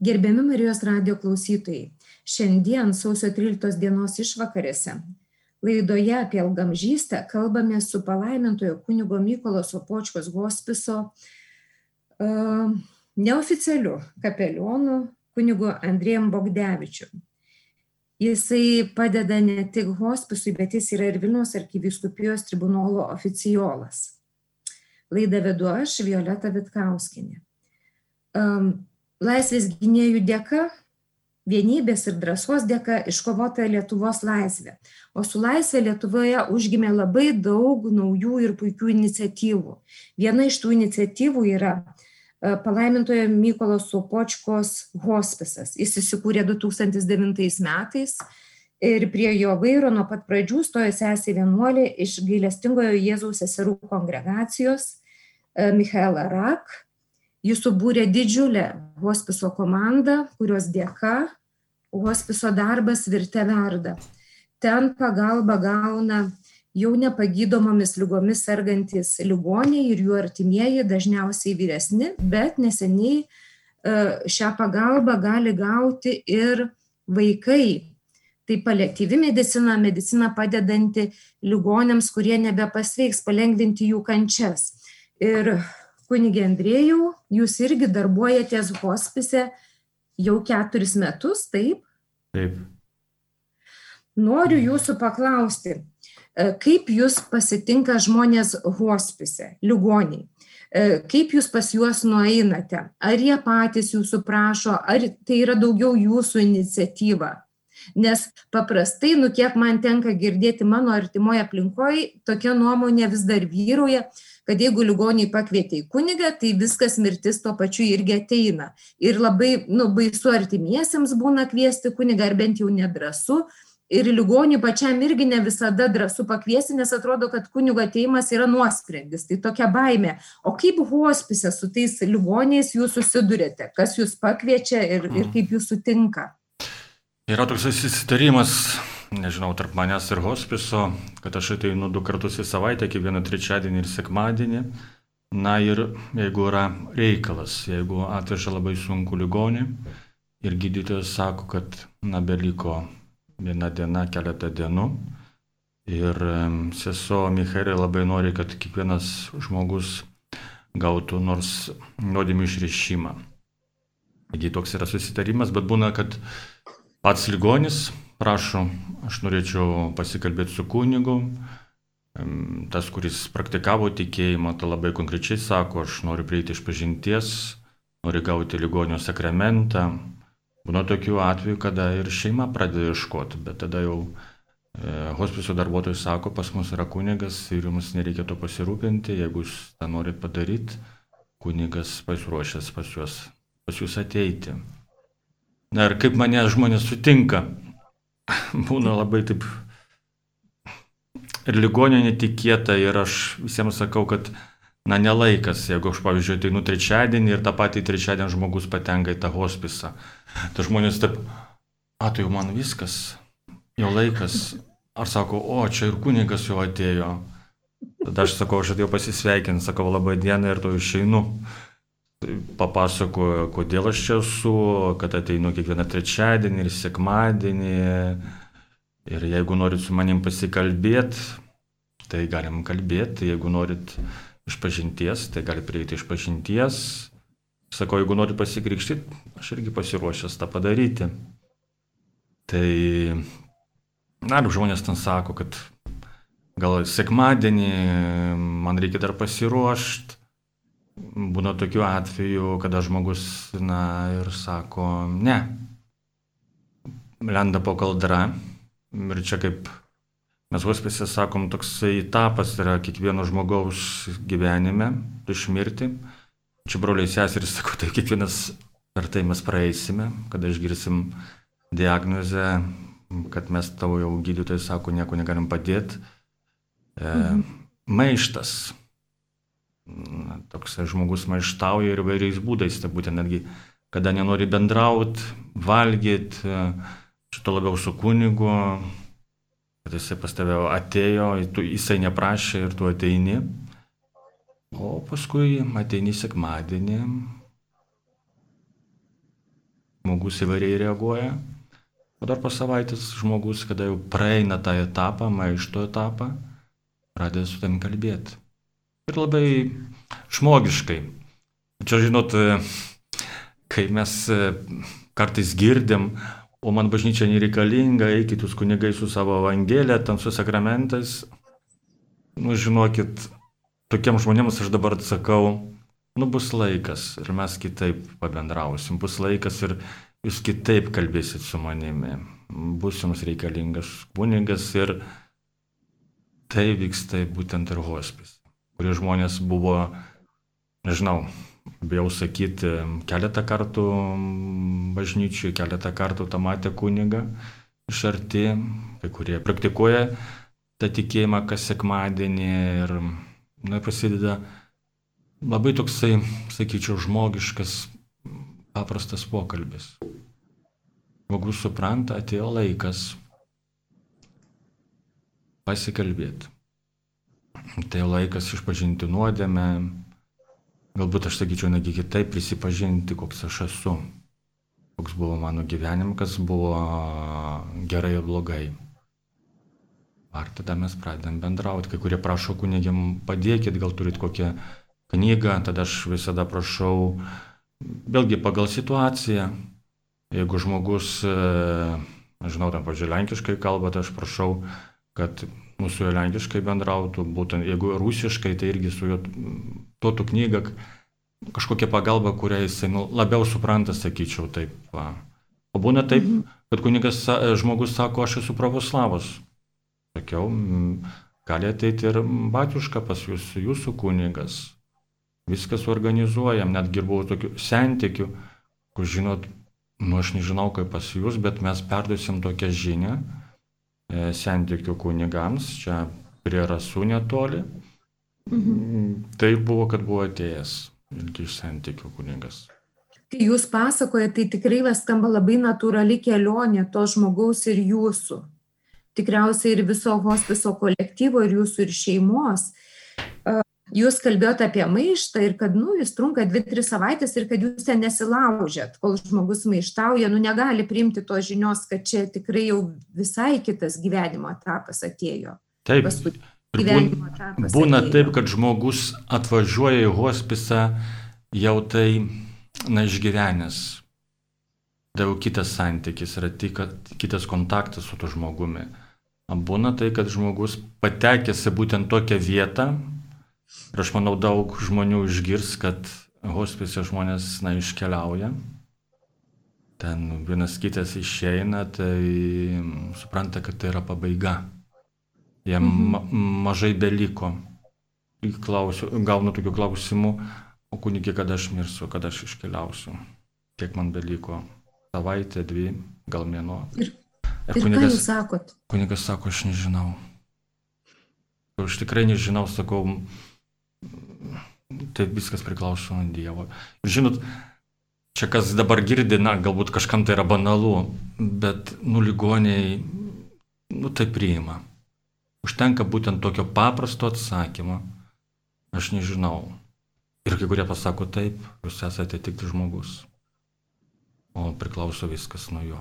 Gerbiami Marijos radio klausytojai, šiandien sausio 13 dienos išvakarėse laidoje apie ilgamžystę kalbame su palaimintojo kunigo Mykolo Sopočkos hospiso uh, neoficialiu kapelionu kunigu Andrėjom Bogdevičiu. Jisai padeda ne tik hospisui, bet jis yra ir Vilniaus arkiviskupijos tribunolo oficiolas. Laidą vedu aš, Violeta Vitkauskinė. Um, laisvės gynėjų dėka, vienybės ir drąsos dėka iškovota Lietuvos laisvė. O su laisvė Lietuvoje užgimė labai daug naujų ir puikių iniciatyvų. Viena iš tų iniciatyvų yra e, palaimintojo Mykolo Sopočkos hospisas. Jis įsikūrė 2009 metais ir prie jo vairo nuo pat pradžių stojo sesė vienuolė iš gailestingojo Jėzaus seserų kongregacijos e, Michaela Rak Jis subūrė didžiulę hospiso komandą, kurios dėka hospiso darbas virte verda. Ten pagalba gauna jau nepagydomomis lygomis sergantis ligoniai ir jų artimieji, dažniausiai vyresni, bet neseniai e, šią pagalbą gali gauti ir vaikai. Tai paliatyvi medicina, medicina padedanti ligonėms, kurie nebepasveiks, palengvinti jų kančias. Ir kunigė Andrėjau, jūs irgi darbuojatės hospise jau keturis metus, taip? Taip. Noriu jūsų paklausti, e, kaip jūs pasitinka žmonės hospise, ligoniai? E, kaip jūs pas juos nueinate? Ar jie patys jūsų prašo, ar tai yra daugiau jūsų iniciatyva? Nes paprastai, nu kiek man tenka girdėti mano artimoje aplinkoje, tokia nuomonė vis dar vyrauja, kad jeigu ligonį pakvietė į kunigą, tai viskas mirtis tuo pačiu irgi ateina. Ir labai, nu, baisu artimiesiems būna kviesti kunigą, ar bent jau nedrasu. Ir ligonį pačiam irgi ne visada drąsu pakviesti, nes atrodo, kad kunigo ateimas yra nuosprendis. Tai tokia baime. O kaip hospise su tais ligoniais jūs susidurėte? Kas jūs pakviečia ir, ir kaip jūs sutinka? Yra toks susitarimas nežinau, tarp manęs ir hospiso, kad aš ateinu du kartus į savaitę, kiekvieną trečiadienį ir sekmadienį. Na ir jeigu yra reikalas, jeigu atveža labai sunku ligonį ir gydytojas sako, kad na beliko viena diena, keletą dienų. Ir sesuo Michaelė labai nori, kad kiekvienas žmogus gautų nors nuodėmių išrišimą. Taigi toks yra susitarimas, bet būna, kad pats ligonis prašo, aš norėčiau pasikalbėti su kunigu. Tas, kuris praktikavo tikėjimą, tai labai konkrečiai sako, aš noriu prieiti iš pažinties, noriu gauti ligonio sakramentą. Būna tokių atvejų, kada ir šeima pradeda ieškoti, bet tada jau e, hospiso darbuotojai sako, pas mus yra kunigas ir jums nereikia to pasirūpinti, jeigu jūs tą norit padaryti, kunigas pasiruošęs pas juos, pas jūs ateiti. Na ir kaip mane žmonės sutinka, būna labai taip ir ligonio netikėta ir aš visiems sakau, kad na nelaikas, jeigu aš pavyzdžiui ateinu trečiadienį ir tą patį trečiadienį žmogus patenka į tą hospisą. Tai žmonės taip, a tai jau man viskas, jau laikas. Ar sako, o čia ir kunigas jau atėjo. Tada aš sakau, aš atėjau pasisveikinti, sakau labai dieną ir to išeinu papasakojo, kodėl aš čia esu, kad ateinu kiekvieną trečiadienį ir sekmadienį. Ir jeigu norit su manim pasikalbėti, tai galim kalbėti. Jeigu norit iš pažinties, tai gali prieiti iš pažinties. Sakau, jeigu norit pasikrikštyti, aš irgi pasiruošęs tą padaryti. Tai, na, žmonės ten sako, kad gal sekmadienį man reikia dar pasiruošti būna tokių atvejų, kada žmogus, na ir sako, ne, lenda po kaldra. Ir čia kaip mes hospise sakom, toksai etapas yra kiekvieno žmogaus gyvenime, išmirti. Čia broliai seserys sako, tai kiekvienas per tai mes praeisime, kada išgirsim diagnozę, kad mes tavo jau gydytojai sako, nieko negalim padėti. E, mhm. Maištas na, toks žmogus maištauja ir vairiais būdais, tai būtent netgi, kada nenori bendrauti, valgyti, šito labiau su kunigu, kad jisai pas tave atėjo, jisai neprašė ir tu ateini, o paskui ateini sekmadienį. žmogus įvairiai reaguoja. O dar po savaitės žmogus, kada jau praeina tą etapą, maišto etapą, pradeda su tam kalbėti. Ir labai žmogiškai. Čia, žinot, kai mes kartais girdim, o man bažnyčia nereikalinga, eikit jūs kunigai su savo evangelija, ten su sakramentais. Nu, žinokit, tokiem žmonėms aš dabar sakau, nu bus laikas ir mes kitaip pabendrausim, bus laikas ir jūs kitaip kalbėsit su manimi, bus jums reikalingas kunigas ir tai vyksta būtent ir hospis, kurie žmonės buvo, nežinau, bijau sakyti, keletą kartų bažnyčiui, keletą kartų tą matė kunigą iš arti, kai kurie praktikuoja tą tikėjimą kas sekmadienį ir na, prasideda labai toksai, sakyčiau, žmogiškas, paprastas pokalbis. Žmogus supranta, atėjo laikas pasikalbėti. Tai laikas išpažinti nuodėmę, galbūt aš sakyčiau, negi kitaip prisipažinti, koks aš esu, koks buvo mano gyvenimas, kas buvo gerai ir blogai. Ar tada mes pradedam bendrauti, kai kurie prašo kunigiam padėkit, gal turit kokią knygą, tada aš visada prašau, vėlgi pagal situaciją, jeigu žmogus, žinau, tam pažiūrėjau, lenkiškai kalba, tai aš prašau, kad mūsų lenkiškai bendrautų, būtent jeigu rusiškai, tai irgi su juo duotų knygą, kažkokia pagalba, kurią jisai nu, labiau supranta, sakyčiau taip. Va. O būna taip, mhm. kad kunigas, žmogus sako, aš esu pravoslavas. Sakiau, gali ateiti ir batiuška pas jūs, jūsų kunigas. Viskas organizuojam, netgi buvau tokių sentikių, kur žinot, nu aš nežinau kaip pas jūs, bet mes perduosim tokią žinią E, sentikių kunigams, čia prie rasų netoli. Mhm. Tai buvo, kad buvo atėjęs iš sentikių kunigas. Kai jūs pasakojate, tai tikrai skamba labai natūrali kelionė to žmogaus ir jūsų. Tikriausiai ir viso hospiso kolektyvo, ir jūsų, ir šeimos jūs kalbėjot apie maištą ir kad nu jis trunka dvi tris savaites ir kad jūs ten nesilaužėt kol žmogus maištauja nu negali priimti tos žinios kad čia tikrai jau visai kitas gyvenimo etapas atėjo. Taip gyvenimo etapas būna atėjo. taip kad žmogus atvažiuoja į hospisą jau tai na išgyvenęs. Jau kitas santykis yra tik kitas kontaktas su tuo žmogumi. Būna tai kad žmogus patekęs į būtent tokią vietą Ir aš manau, daug žmonių išgirs, kad hospise žmonės, na, iškeliauja. Ten vienas kitas išeina, tai supranta, kad tai yra pabaiga. Jam mhm. ma mažai beliko. Klausiu, gaunu tokių klausimų, o kunigė, kada aš mirsiu, kada aš iškeliausiu. Kiek man beliko? Savaitė, dvi, gal mėnuo. Ir, ir kunigas, ką jūs sakot? Kunigas sako, aš nežinau. Aš tikrai nežinau, sakau, Tai viskas priklauso nuo Dievo. Ir žinot, čia kas dabar girdi, na, galbūt kažkam tai yra banalu, bet, nu, ligoniai, nu, tai priima. Užtenka būtent tokio paprasto atsakymo. Aš nežinau. Ir kai kurie pasako taip, jūs esate tik žmogus. O priklauso viskas nuo jo.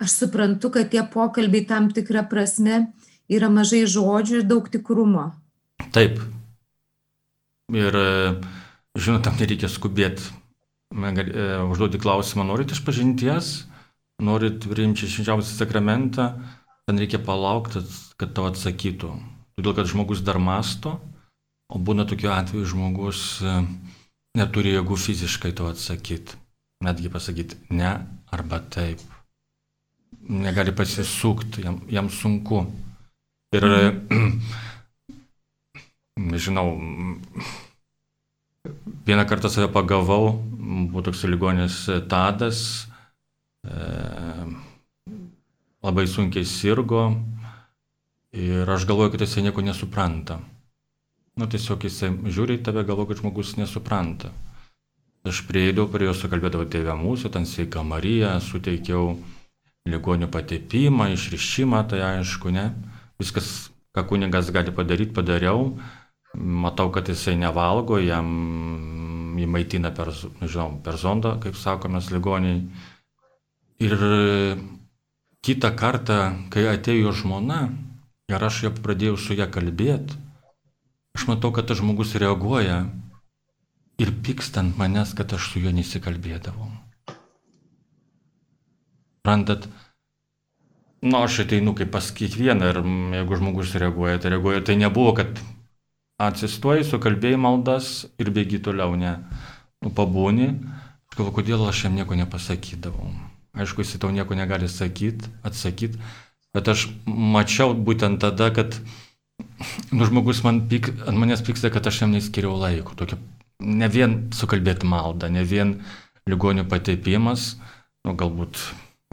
Aš suprantu, kad tie pokalbiai tam tikrą prasme yra mažai žodžių ir daug tikrumo. Taip. Ir, e, žinot, tam nereikia skubėti. E, užduoti klausimą, norit išpažinties, norit priimti švenčiausią sakramentą, ten reikia palaukti, kad tau atsakytų. Todėl, kad žmogus dar masto, o būna tokiu atveju žmogus e, neturi jėgų fiziškai to atsakyti. Netgi pasakyti ne arba taip. Negali pasisukti, jam, jam sunku. Ir nežinau, vieną kartą save pagavau, buvo toks ligonis Tadas, e, labai sunkiai sirgo ir aš galvoju, kad jisai nieko nesupranta. Nu, tiesiog jisai žiūri į tave, galvoju, kad žmogus nesupranta. Aš prieidau prie jo, sukalbėdavau tėvę mūsų, ten sveika Marija, suteikiau ligonių patepimą, išrišimą, tai aišku, ne. Viskas, ką kuningas gali padaryti, padariau matau, kad jisai nevalgo, jam jį maitina per, nežinau, per zondą, kaip sakomės ligoniai. Ir kitą kartą, kai atėjo žmona ir aš jau pradėjau su ją kalbėti, aš matau, kad tas žmogus reaguoja ir pykstant manęs, kad aš su juo nesikalbėdavau. Randat, nu aš ateinu kaip pas kiekvieną ir jeigu žmogus reaguoja, tai reaguoja, tai nebuvo, kad atsistoji, sukalbėjai maldas ir bėgi toliau, ne. Nu, pabūni, aš galvoju, kodėl aš jam nieko nepasakydavau. Aišku, jis tau nieko negali sakyti, atsakyti, bet aš mačiau būtent tada, kad nu, žmogus man pyk, ant manęs pyksta, kad aš jam neskiriau laiko. Tokia, ne vien sukalbėti maldą, ne vien ligonių pateipimas, nu, galbūt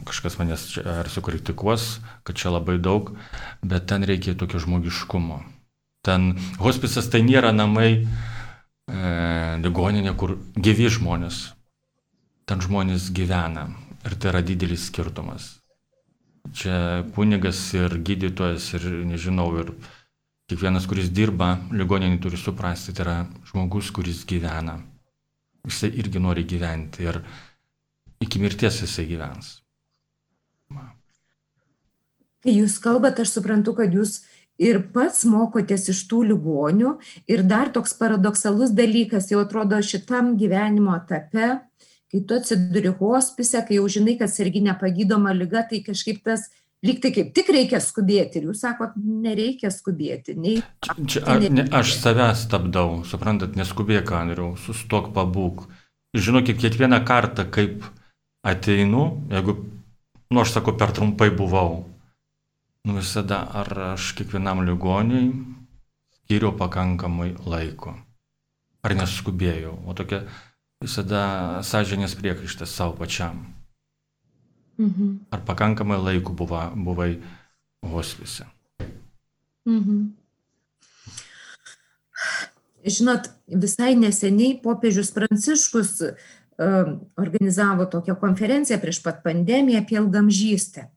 kažkas manęs čia ar sukritikuos, kad čia labai daug, bet ten reikia tokio žmogiškumo. Ten hospisas tai nėra namai, e, ligoninė, kur gyvi žmonės. Ten žmonės gyvena ir tai yra didelis skirtumas. Čia kunigas ir gydytojas ir nežinau, ir kiekvienas, kuris dirba, ligoninį turi suprasti, tai yra žmogus, kuris gyvena. Jisai irgi nori gyventi ir iki mirties jisai gyvens. Kai jūs kalbate, aš suprantu, kad jūs ir pats mokotės iš tų ligonių ir dar toks paradoksalus dalykas, jau atrodo šitam gyvenimo etape, kai tu atsiduri hospise, kai jau žinai, kad sergi nepagydoma lyga, tai kažkaip tas lyg tai kaip tik reikia skubėti ir jūs sakot, nereikia skubėti. Nei, čia, čia, a, ne, aš savęs stabdau, suprantat, neskubėk, Andriu, sustok pabūk. Žinokit, kiekvieną kartą, kaip ateinu, jeigu, nu aš sakau, per trumpai buvau, nu visada ar aš kiekvienam ligoniui skiriau pakankamai laiko. Ar neskubėjau. O tokia visada sąžinės priekaištas savo pačiam. Mhm. Ar pakankamai laiko buvo, buvai hospise. Mhm. Žinot, visai neseniai popiežius Pranciškus uh, organizavo tokią konferenciją prieš pat pandemiją apie ilgamžystę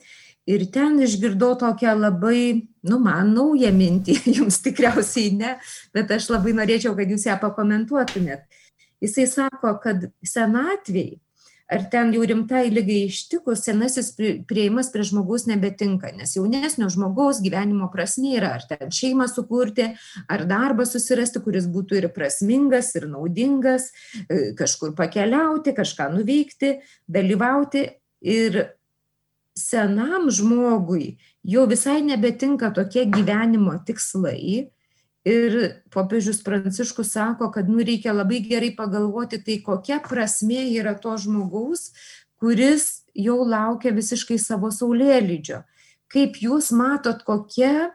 ir ten išgirdau tokią labai, nu, man naują mintį, jums tikriausiai ne, bet aš labai norėčiau, kad jūs ją pakomentuotumėt. Jisai sako, kad senatviai, ar ten jau rimtai lygai ištikus, senasis prieimas prie žmogaus nebetinka, nes jaunesnio žmogaus gyvenimo prasme yra ar ten šeimą sukurti, ar darbą susirasti, kuris būtų ir prasmingas, ir naudingas, e, kažkur pakeliauti, kažką nuveikti, dalyvauti. Ir senam žmogui jau visai nebetinka tokie gyvenimo tikslai. Ir popiežius Pranciškus sako, kad nu reikia labai gerai pagalvoti, tai kokia prasme yra to žmogaus, kuris jau laukia visiškai savo saulėlydžio. Kaip jūs matot, kokia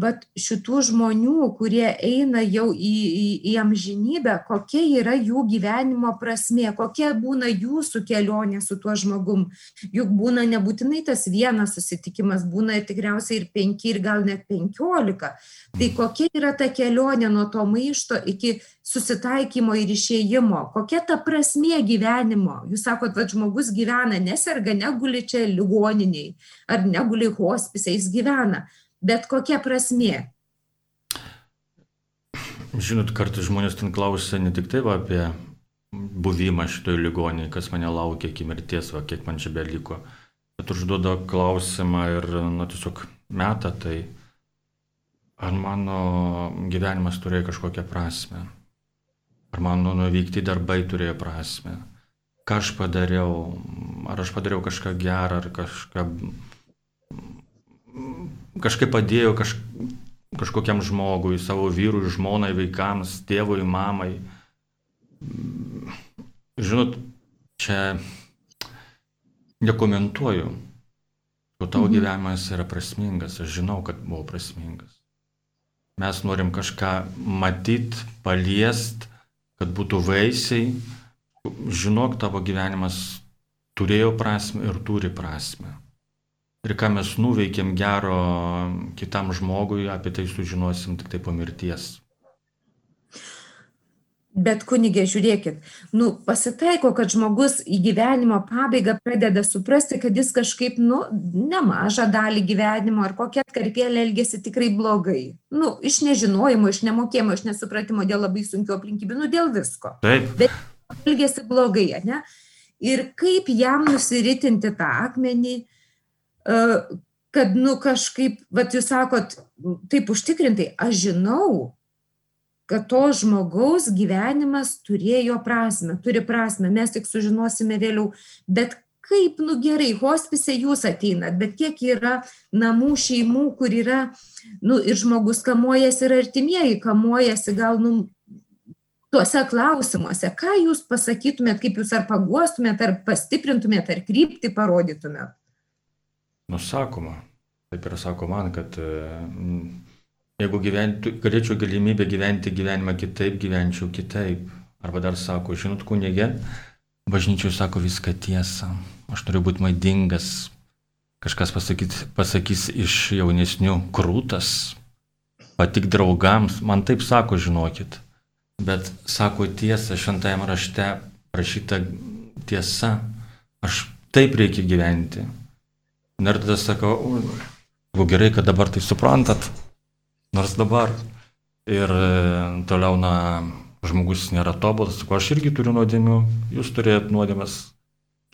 vat šitų žmonių, kurie eina jau į, į, į amžinybę, kokia yra jų gyvenimo prasmė, kokia būna jūsų kelionė su tuo žmogum. Juk būna nebūtinai tas vienas susitikimas, būna tikriausiai ir penki, ir gal net penkiolika. Tai kokia yra ta kelionė nuo to maišto iki susitaikymo ir išėjimo, kokia ta prasmė gyvenimo. Jūs sakot, kad žmogus gyvena, neserga, neguli čia ligoniniai ar neguli hospise, jis gyvena bet kokia prasmė? Žinot, kartais žmonės ten klausia ne tik tai va, apie buvimą šitoje ligonėje, kas mane laukia iki mirties, va, kiek man čia beliko, bet užduoda klausimą ir, na, tiesiog metą tai, ar mano gyvenimas turėjo kažkokią prasme, ar mano nuvykti darbai turėjo prasme, ką aš padariau, ar aš padariau kažką gerą, ar kažką kažkaip padėjo kaž, kažkokiam žmogui, savo vyrui, žmonai, vaikams, tėvui, mamai. Žinot, čia nekomentuoju, o tavo mhm. gyvenimas yra prasmingas, aš žinau, kad buvo prasmingas. Mes norim kažką matyti, paliest, kad būtų vaisiai. Žinok, tavo gyvenimas turėjo prasme ir turi prasme ir ką mes nuveikėm gero kitam žmogui, apie tai sužinosim tik tai po mirties. Bet kunigė, žiūrėkit, nu, pasitaiko, kad žmogus į gyvenimo pabaigą pradeda suprasti, kad jis kažkaip, nu, nemažą dalį gyvenimo ar kokią atkarpėlę elgesi tikrai blogai. Nu, iš nežinojimo, iš nemokėjimo, iš nesupratimo dėl labai sunkių aplinkybių, nu, dėl visko. Taip. Bet elgesi blogai, ne? Ir kaip jam nusiritinti tą akmenį, e, kad, nu, kažkaip, va, jūs sakot, taip užtikrintai, aš žinau, kad to žmogaus gyvenimas turėjo prasme, turi prasme, mes tik sužinosime vėliau, bet kaip, nu gerai, hospise jūs ateinat, bet kiek yra namų šeimų, kur yra, nu ir žmogus kamuojasi ir artimieji kamuojasi, gal, nu, tuose klausimuose, ką jūs pasakytumėt, kaip jūs ar paguostumėt, ar pastiprintumėt, ar kryptį parodytumėt? Nusakoma, taip ir sako man, kad Jeigu gyventų, galėčiau galimybę gyventi gyvenimą kitaip, gyvenčiau kitaip. Arba dar sako, žinot, kunigė, bažnyčiai sako viską tiesą. Aš turiu būti madingas. Kažkas pasakys, pasakys iš jaunesnių krūtas, patik draugams, man taip sako, žinokit. Bet sako tiesą, šventajame rašte rašyta tiesa, aš taip reikia gyventi. Ir tada sakau, gerai, kad dabar tai suprantat, Nors dabar ir e, toliau, na, žmogus nėra tobulas, ko aš irgi turiu nuodėmių, jūs turėjot nuodėmės,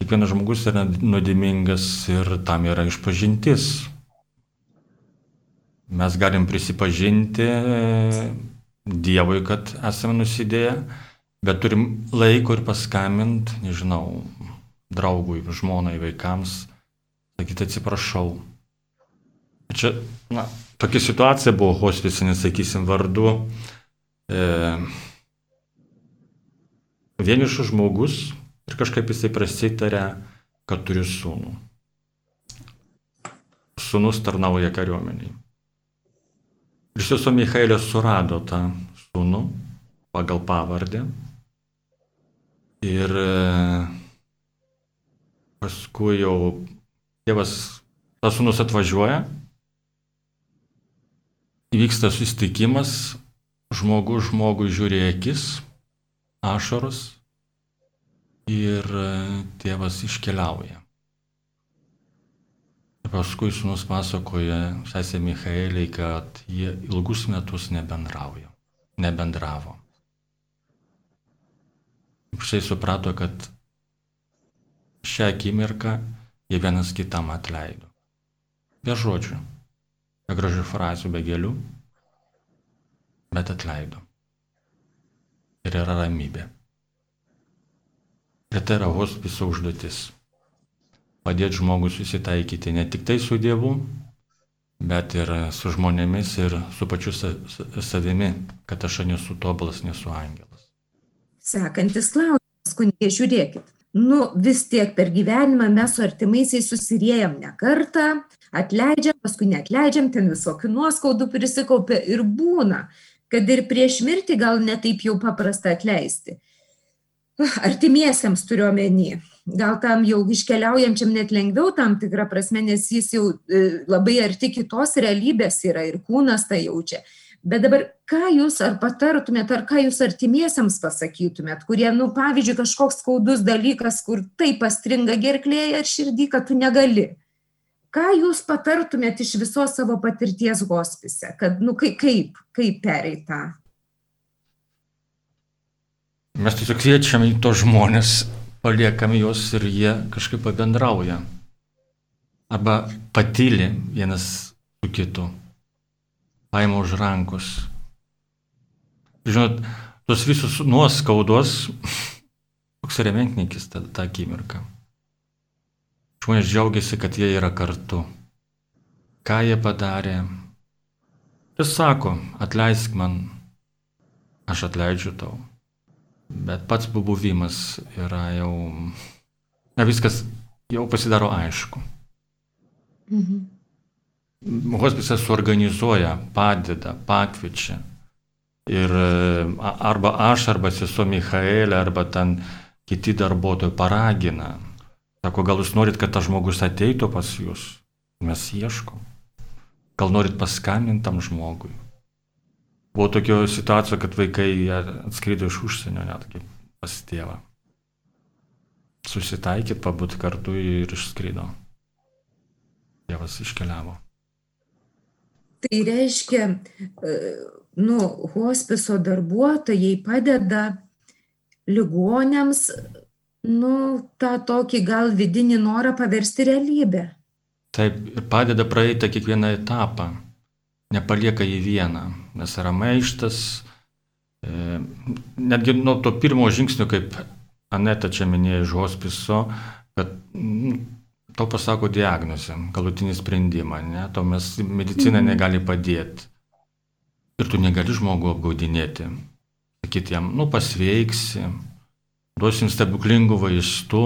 kiekvienas žmogus yra nuodėmingas ir tam yra išpažintis. Mes galim prisipažinti e, Dievui, kad esame nusidėję, bet turim laiko ir paskambinti, nežinau, draugui, žmonai, vaikams, sakyti atsiprašau. Čia, na, tokia situacija buvo hospicinis, sakysim, vardu. E, vienišas žmogus ir kažkaip jisai prasitarė, kad turiu sūnų. Sūnus tarnauja kariuomeniai. Ir sesuo Michaelė surado tą sūnų pagal pavardę. Ir e, paskui jau tėvas, tas sūnus atvažiuoja įvyksta susitikimas, žmogus žmogui žiūri akis, ašaros ir e, tėvas iškeliauja. Paskui sunus pasakoja sesė Michaeliai, kad jie ilgus metus nebendrauja, nebendravo. Štai suprato, kad šią akimirką jie vienas kitam atleido. Be žodžių be gražių frazių, be gėlių, bet atleido. Ir yra ramybė. Ir tai yra hospiso užduotis. Padėti žmogui susitaikyti ne tik tai su Dievu, bet ir su žmonėmis ir su pačiu savimi, kad aš nesu tobulas, nesu angelas. Sekantis klausimas, kunigė, žiūrėkit. Nu, vis tiek per gyvenimą mes su artimaisiais susiriejam ne kartą, atleidžiam, paskui neatleidžiam, ten visokių nuoskaudų prisikaupia ir būna, kad ir prieš mirtį gal netaip jau paprasta atleisti. Artimiesiems turiu omeny. Gal tam jau iškeliaujančiam net lengviau tam tikrą prasme, nes jis jau e, labai arti kitos realybės yra ir kūnas tai jaučia. Bet dabar, ką jūs ar patartumėt, ar ką jūs artimiesiams pasakytumėt, kurie, nu, pavyzdžiui, kažkoks skaudus dalykas, kur taip pastringa gerklėje ar širdį, kad tu negali ką jūs patartumėt iš visos savo patirties hospise, kad, nu, kaip, kaip, kaip pereit tą? Mes tiesiog kviečiam į tos žmonės, paliekam juos ir jie kažkaip pabendrauja. Arba patylė vienas su kitu. Paima už rankos. Žinot, tos visus nuoskaudos, toks rementnikis tą, tą akimirką. Žmonės džiaugiasi, kad jie yra kartu. Ką jie padarė? Jis sako, atleisk man, aš atleidžiu tau. Bet pats buvimas yra jau, na viskas jau pasidaro aišku. Mhm. Hospisas suorganizuoja, padeda, pakviečia. Ir arba aš, arba sesuo Michaelė, arba ten kiti darbuotojai paragina Sako, gal jūs norit, kad tas žmogus ateitų pas jūs? Mes ieškom. Gal norit paskambinti tam žmogui? Buvo tokio situacijų, kad vaikai atskrido iš užsienio netgi pas tėvą. Susitaikyti, pabūti kartu ir išskrido. Tėvas iškeliavo. Tai reiškia, e, nu, hospiso darbuotojai padeda ligonėms, nu, tą tokį gal vidinį norą paversti realybę. Taip, ir padeda praeiti kiekvieną etapą, nepalieka į vieną, nes yra maištas, e, netgi nuo to pirmo žingsnio, kaip Aneta čia minėjo iš hospiso, kad nu, tau pasako diagnozę, galutinį sprendimą, ne, tau mes medicina mhm. negali padėti. Ir tu negali žmogų apgaudinėti. Sakyti jam, nu pasveiksi, duosim stebuklingų vaistų,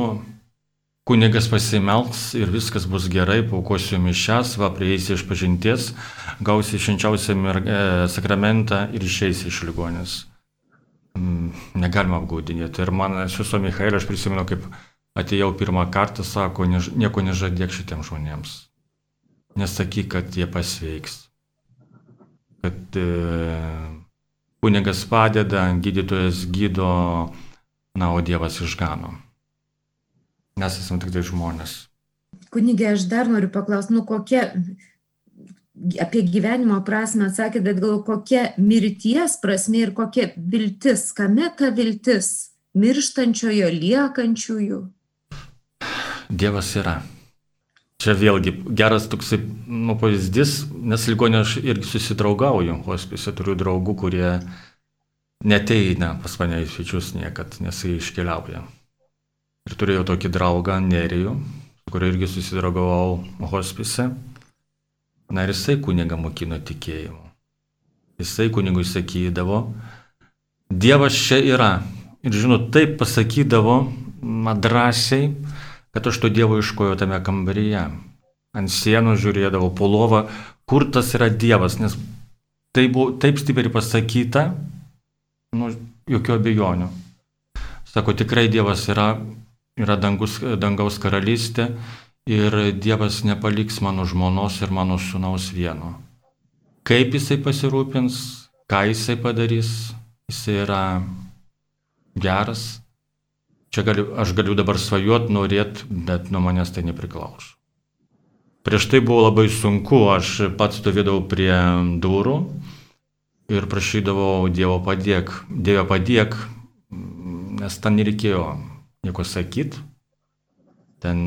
kunigas pasimelks ir viskas bus gerai, paukosiu mišęs, va prieisi iš pažinties, gausi švenčiausią e, sakramentą ir išeisi iš ligonės. Mm, negalima apgaudinėti. Ir man, esu Michailė, aš prisimenu, kaip atėjau pirmą kartą, sako, než, nieko nežadėk šitiems žmonėms. Nesakyk, kad jie pasveiks. Kad e, kunigas padeda, gydytojas gydo, na, o Dievas išgano. Mes esame tik tai žmonės. Kunigė, aš dar noriu paklausti, nu kokia apie gyvenimo prasme atsakė, bet gal kokia mirties prasme ir kokia viltis, kame ta viltis mirštančiojo, liekančiųjų? Dievas yra. Čia vėlgi geras toksai nu, pavyzdys, nes ligonė aš irgi susidraugauju, hospise turiu draugų, kurie neteina pas mane į svečius niekad, nes jie iškeliauja. Ir turėjau tokį draugą Nerijų, su kuriuo irgi susidraugavau hospise. Na ir jisai kunigą mokino tikėjimu. Jisai kunigui sakydavo, Dievas čia yra. Ir žinot, taip pasakydavo man drąsiai, kad aš to Dievo iškojo tame kambaryje. Ant sienų žiūrėdavau po lovą, kur tas yra Dievas, nes tai buvo taip stipriai pasakyta, nu, jokių abejonių. Sako, tikrai Dievas yra, yra dangus, dangaus karalystė ir Dievas nepaliks mano žmonos ir mano sunaus vieno. Kaip jisai pasirūpins, ką jisai padarys, jisai yra geras. Čia galiu, aš galiu dabar svajot, norėt, bet nuo manęs tai nepriklauso. Prieš tai buvo labai sunku, aš pats stovėdavau prie durų ir prašydavau Dievo padėk, Dievo padėk, nes ten nereikėjo nieko sakyti. Ten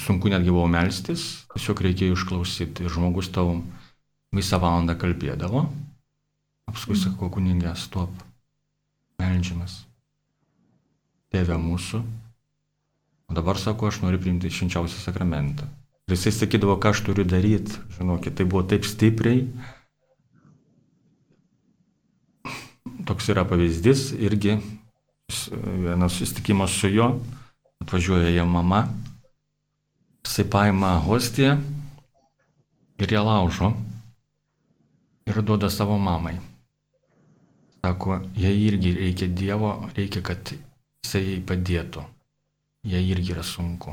sunku netgi buvo melstis, tiesiog reikėjo išklausyti. Ir žmogus tau visą valandą kalbėdavo. Paskui mhm. sakau, kuningė, stop, melžiamas. Tėve mūsų. O dabar sako, aš noriu priimti švenčiausią sakramentą. Ir jisai sakydavo, ką aš turiu daryti. Žinokit, tai buvo taip stipriai. Toks yra pavyzdys irgi vienas susitikimas su juo, atvažiuoja jo mama, jisai paima hostiją ir ją laužo ir duoda savo mamai. Sako, jai irgi reikia Dievo, reikia, kad jisai jai padėtų. Jai irgi yra sunku.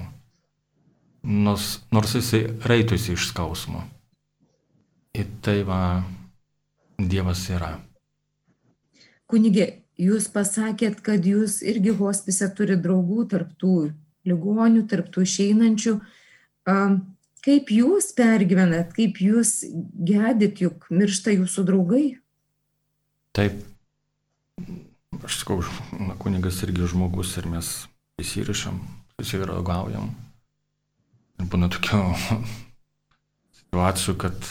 Nors, nors jisai raitusi iš skausmo. Ir tai va, Dievas yra. Kunigė, jūs pasakėt, kad jūs irgi hospise turi draugų tarptų ligonių, tarptų išeinančių. Kaip jūs pergyvenat, kaip jūs gedit, juk miršta jūsų draugai? Taip, aš sakau, na, kunigas irgi žmogus ir mes įsirišam, susidraugaujam. Ir būna tokių situacijų, kad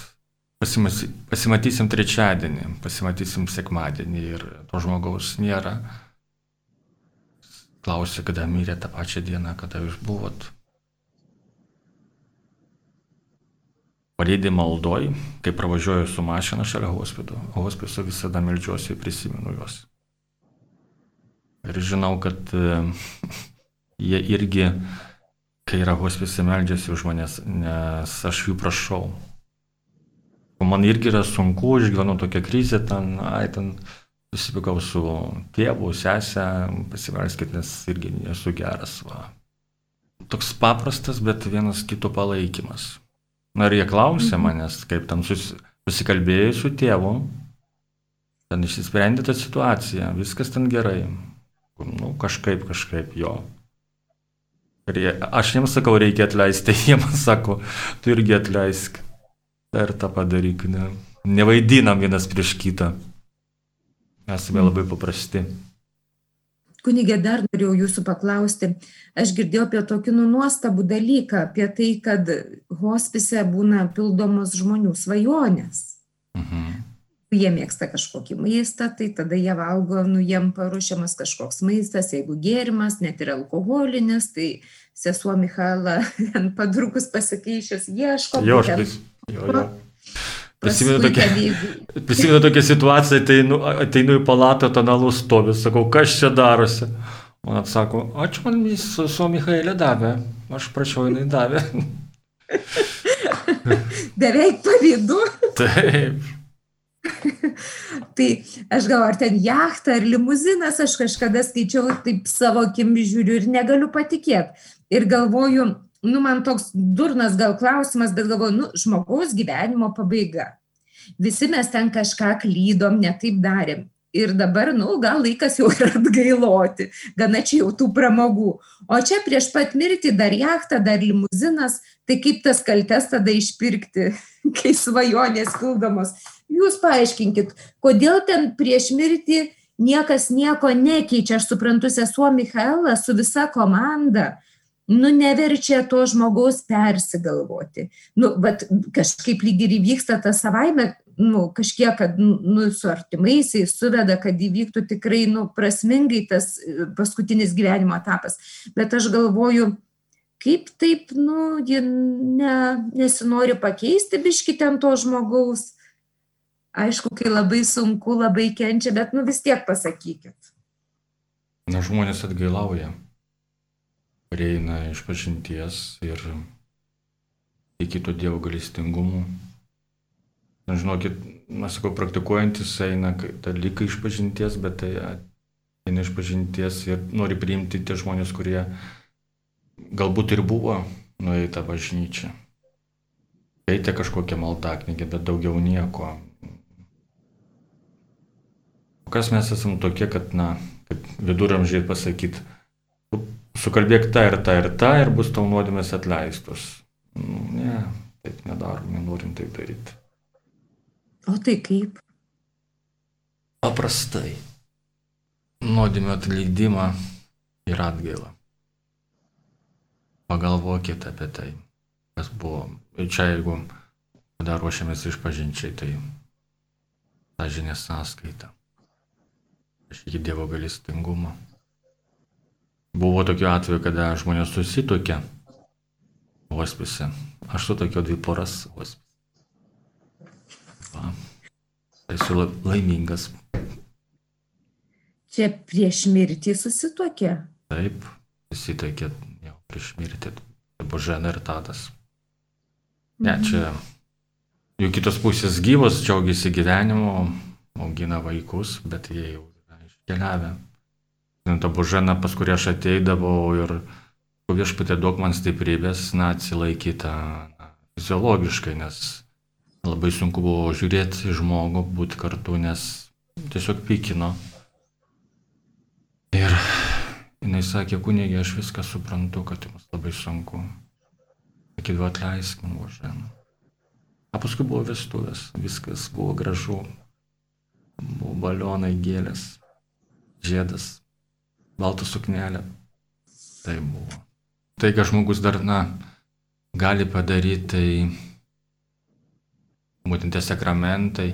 Pasimatysim trečiadienį, pasimatysim sekmadienį ir to žmogaus nėra. Klausia, kada mirė tą pačią dieną, kada jūs buvot. Palydė maldoj, kai pravažiuoju su mašina šalia hospiso, hospiso visada melžiuosi ir prisimenu juos. Ir žinau, kad e, jie irgi, kai yra hospise, meldžiasi už manęs, nes aš jų prašau Man irgi yra sunku, išgyvenu tokią krizę, ten, ai, ten susipykau su tėvu, sesę, pasiverskit, nes irgi nesu geras. Va. Toks paprastas, bet vienas kito palaikymas. Na ir jie klausė mhm. manęs, kaip ten sus, susikalbėjai su tėvu, ten išsisprendė tą situaciją, viskas ten gerai. Nu, kažkaip, kažkaip jo. Ir jie, aš jiems sakau, reikia atleisti, jie man sako, tu irgi atleisk. Ir tą padaryk, ne. Nevaidinam vienas prieš kitą. Esame labai paprasti. Kunigė, dar norėjau jūsų paklausti. Aš girdėjau apie tokį nu, nuostabų dalyką, apie tai, kad hospise būna pildomos žmonių svajonės. Mhm. Jie mėgsta kažkokį maistą, tai tada jie valgo, nu, jiem paruošiamas kažkoks maistas, jeigu gėrimas, net ir alkoholinis, tai sesuo Michaela ant padrukus pasikeišęs ieško. Jo, aš. Prisimenu tokią, prisimenu tokią situaciją, ateinu, ateinu į palatą, ten alus stovi, sakau, kas čia darosi. Man atsako, ačiū man vis su Michaelė davė, aš prašiau, jinai davė. Beveik pavydu. Taip. Tai aš gal ar ten jachtą, ar limuzinas, aš kažkada skaičiau, taip savo akim žiūriu ir negaliu patikėti. Ir galvoju, nu, man toks durnas gal klausimas, bet galvoju, nu, žmogaus gyvenimo pabaiga. Visi mes ten kažką klydom, netaip darėm. Ir dabar, nu, gal laikas jau ir atgailoti, gana čia jau tų pramogų. O čia prieš pat mirtį dar jachtą, dar limuzinas, tai kaip tas kaltes tada išpirkti, kai svajonės pildomos. Jūs paaiškinkit, kodėl ten prieš mirtį niekas nieko nekeičia. Aš suprantu, sesuo Michaela su visa komanda nu neverčia to žmogaus persigalvoti. Nu, bet kažkaip lyg ir įvyksta tas savaime, nu, kažkiek, kad nu, su artimaisiais suveda, kad įvyktų tikrai nu, prasmingai tas e, paskutinis gyvenimo etapas. Bet aš galvoju, kaip taip, nu, ji ne, nesinori pakeisti biški ten to žmogaus. Aišku, kai labai sunku, labai kenčia, bet nu vis tiek pasakykit. Na, žmonės atgailauja prieina iš pažinties ir iki to Dievo galestingumu. Na, žinokit, mes sakau, praktikuojantis eina dalykai iš pažinties, bet tai eina iš pažinties ir nori priimti tie žmonės, kurie galbūt ir buvo nueita bažnyčia. Eite kažkokią maldaknygę, bet daugiau nieko. O kas mes esame tokie, kad, na, kaip viduramžiai pasakyti, sukalbėk tą ir tą ir tą ir bus tau nuodėmės atleistos. Nu, ne, taip nedarom, nenorim taip daryti. O tai kaip? Paprastai. Nuodėmė atleidimą ir atgailą. Pagalvokite apie tai, kas buvo. Ir čia jeigu dar ruošiamės išpažinčiai, tai ta žinia sąskaita. Iki Dievo galestingumo. Buvo tokiu atveju, kada žmonės susitokė hospise. Aš su tokio dvi poras hospise. Esu laimingas. Čia prieš mirtį susitokė? Taip, susitokė jau prieš mirtį. Božena ir Tadas. Ne, mhm. čia jų kitos pusės gyvos, džiaugiasi gyvenimu, augina vaikus, bet jie jau yra iškeliavę ta božena, pas kurį aš ateidavau ir viešpatė duok man stiprybės, na, atsilaikyti fiziologiškai, nes labai sunku buvo žiūrėti žmogų, būti kartu, nes tiesiog pykino. Ir jinai sakė, kunigė, aš viską suprantu, kad jums labai sunku. Sakydavo, atleisk man, božena. O paskui buvo vestuvės, viskas buvo gražu. Buvo balionai, gėlės, žiedas baltą suknelę. Tai buvo. Tai, ką žmogus dar, na, gali padaryti, tai būtent tie sakramentai.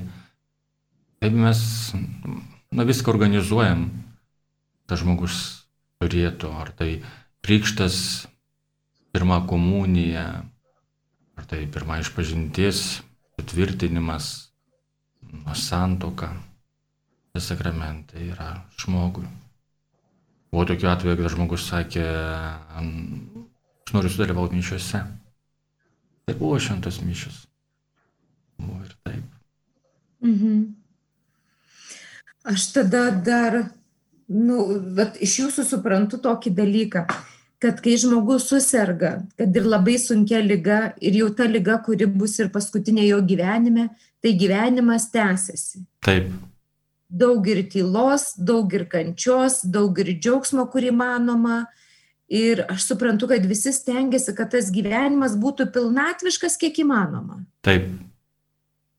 Taip mes, na, viską organizuojam. Tas žmogus turėtų, ar tai krikštas, pirma komunija, ar tai pirma išpažintis, patvirtinimas, santoka. Sakramentai yra žmogui. Buvo tokiu atveju, kad žmogus sakė, aš noriu sudalyvauti mišiuose. Tai buvo šventos mišios. Buvo ir taip. Mhm. Aš tada dar, nu, bet iš jūsų suprantu tokį dalyką, kad kai žmogus susirga, kad ir labai sunkia lyga, ir jau ta lyga, kuri bus ir paskutinė jo gyvenime, tai gyvenimas tęsiasi. Taip. Daug ir tylos, daug ir kančios, daug ir džiaugsmo, kur įmanoma. Ir aš suprantu, kad visi stengiasi, kad tas gyvenimas būtų pilnatviškas kiek įmanoma. Taip.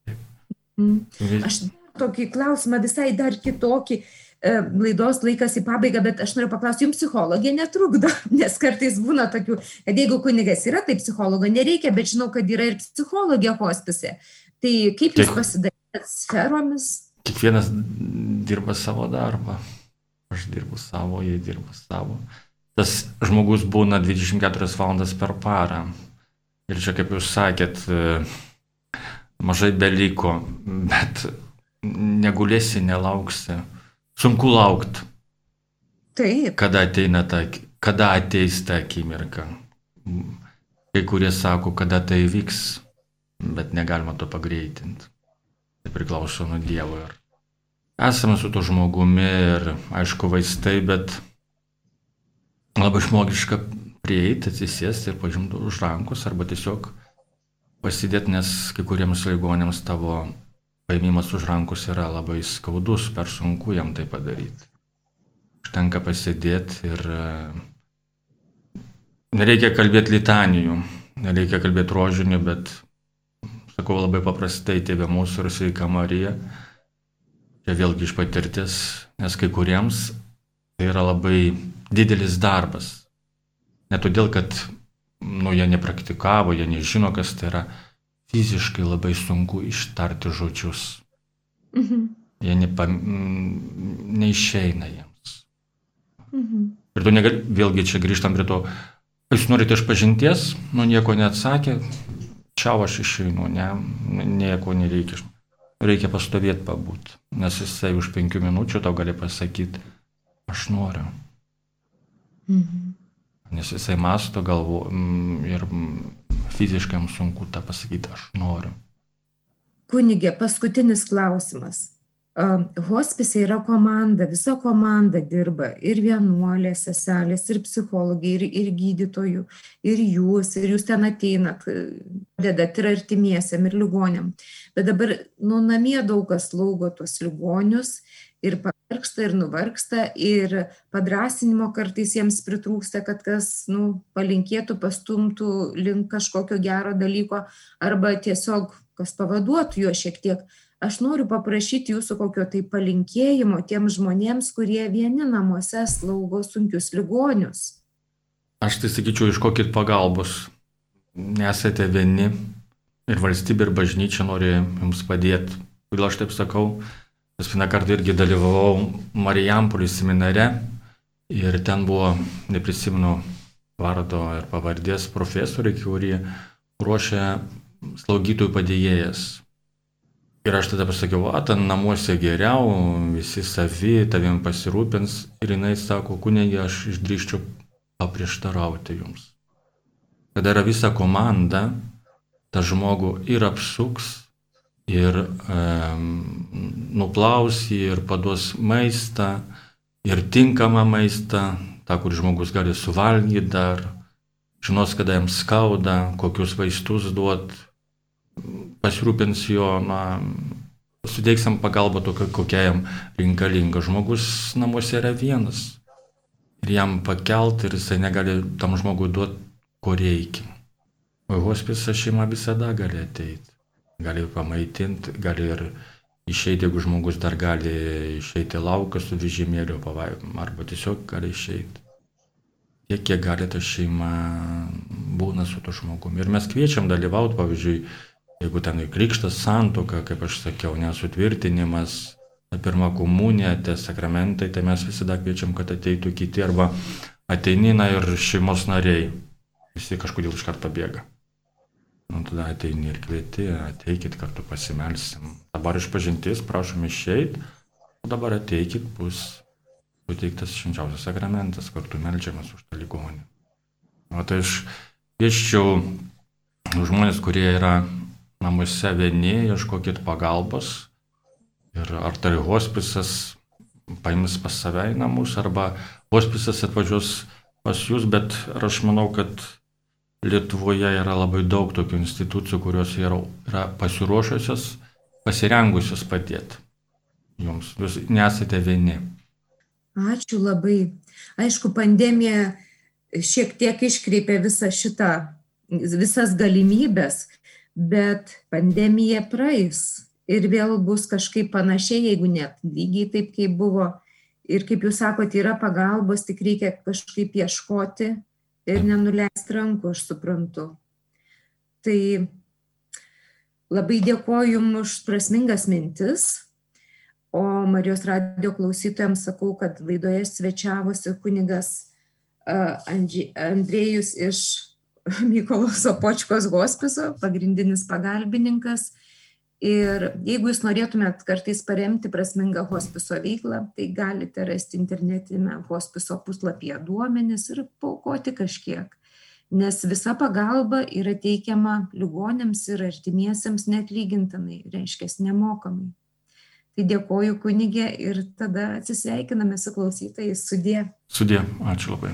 Taip. Aš tokį klausimą visai dar kitokį. E, laidos laikas į pabaigą, bet aš noriu paklausti, jums psichologija netrukdo, nes kartais būna tokių, kad jeigu kunigas yra, tai psichologo nereikia, bet žinau, kad yra ir psichologija hospise. Tai kaip jūs pasidarėte sferomis? Kiekvienas dirba savo darbą. Aš dirbu savo, jie dirba savo. Tas žmogus būna 24 valandas per parą. Ir čia, kaip jūs sakėt, mažai beliko, bet negulėsi, nelauksi. Sunku laukti. Taip. Kada ateina ta, kada ateis ta akimirka. Kai kurie sako, kada tai vyks, bet negalima to pagreitinti. Priklauso nuo Dievo. Ir esame su to žmogumi ir aišku vaistai, bet labai žmogiška prieiti, atsisėsti ir pažimti už rankos arba tiesiog pasidėti, nes kai kuriems ligonėms tavo paėmimas už rankos yra labai skaudus, per sunku jam tai padaryti. Užtenka pasėdėti ir e, nereikia kalbėti litanijų, nereikia kalbėti rožinių, bet, sakau labai paprastai, tėvė mūsų ir sveika Marija. Čia vėlgi iš patirtis, nes kai kuriems tai yra labai didelis darbas. Ne todėl, kad nu, jie nepraktikavo, jie nežino, kas tai yra, fiziškai labai sunku ištarti žodžius. Mhm. Jie nepa, neišeina jiems. Mhm. Ir tu negali, vėlgi čia grįžtam prie to, jūs norite išpažinties, nu nieko neatsakė, čia aš išeinu, ne, nieko nereikia. Reikia pastovėti pabūt, nes jisai už penkių minučių tau gali pasakyti, aš noriu. Mhm. Nes jisai masto galvo ir fiziškai jam sunku tą pasakyti, aš noriu. Kunigė, paskutinis klausimas. Hospise yra komanda, visa komanda dirba ir vienuolės, seselės, ir psichologai, ir, ir gydytojų, ir jūs, ir jūs ten ateinat, dedat ir artimiesiam, ir ligonėm. Bet dabar, nu, namie daug kas laugo tuos ligonius ir pavarksta ir nuvarksta ir padrasinimo kartais jiems pritrūksta, kad kas nu, palinkėtų, pastumtų link kažkokio gero dalyko arba tiesiog kas pavaduotų juo šiek tiek. Aš noriu paprašyti jūsų kokio tai palinkėjimo tiems žmonėms, kurie vieni namuose slaugo sunkius ligonius. Aš tai sakyčiau, iškokit pagalbos. Nesate vieni ir valstybė ir bažnyčia nori jums padėti. Kodėl aš taip sakau? Aš vieną kartą irgi dalyvavau Marijampolį seminare ir ten buvo, neprisimenu vardo ir pavardės profesoriai, kurie ruošia slaugytojų padėjėjas. Ir aš tada pasakiau, o ten namuose geriau, visi savi, tavim pasirūpins. Ir jinai sako, kunigi, aš išdryščiau paprieštarauti jums. Kada yra visa komanda, tą žmogų ir apsuks, ir e, nuplaus jį ir paduos maistą, ir tinkamą maistą, tą, kur žmogus gali suvalgyti dar, žinos, kada jam skauda, kokius vaistus duot, pasirūpins jo, na, suteiksim pagalbą tokia, kokia jam reikalinga. Žmogus namuose yra vienas. Ir jam pakelt ir jisai negali tam žmogui duoti, ko reikia. O hospisa šeima visada gali ateiti gali pamaitinti, gali ir išeiti, jeigu žmogus dar gali išeiti lauką su vežimėliu arba tiesiog gali išeiti. Tiek, kiek gali ta šeima būna su to žmogumi. Ir mes kviečiam dalyvauti, pavyzdžiui, jeigu ten krikštas santoka, kaip aš sakiau, nesutvirtinimas, pirma komunija, tie sakramentai, tai mes visada kviečiam, kad ateitų kiti arba ateinina ir šeimos nariai. Visi kažkodėl iš karto bėga. Nu, tada ateini ir kvieti, ateikit kartu pasimelsim. Dabar iš pažinties prašom išeiti, o dabar ateikit, bus suteiktas švenčiausias sakramentas, kartu melžiamas už tą ligonį. O tai aš kvieščiau žmonės, kurie yra namuose vieni, ieškokit pagalbos. Ir ar tai hospisas paims pas save į namus, arba hospisas atvažiuos pas jūs, bet aš manau, kad Lietuvoje yra labai daug tokių institucijų, kurios yra, yra pasiruošusios, pasirengusios padėti. jums. Jūs nesate vieni. Ačiū labai. Aišku, pandemija šiek tiek iškreipė visą šitą, visas galimybės, bet pandemija praeis ir vėl bus kažkaip panašiai, jeigu net lygiai taip, kaip buvo. Ir kaip jūs sakote, yra pagalbos, tik reikia kažkaip ieškoti ir nenuleisti rankų, aš suprantu. Tai labai dėkoju Jums už prasmingas mintis. O Marijos radio klausytojams sakau, kad laidoje svečiavosi kunigas Andrėjus iš Mykolo Sopočkos hospiso, pagrindinis pagalbininkas. Ir jeigu jūs norėtumėt kartais paremti prasmingą hospiso veiklą, tai galite rasti internetinėme hospiso puslapyje duomenis ir paukoti kažkiek. Nes visa pagalba yra teikiama ligonėms ir artimiesiems netlygintinai, reiškia nemokamai. Tai dėkoju kunigė ir tada atsisveikiname su klausytojais. Sudė. Sudė, ačiū labai.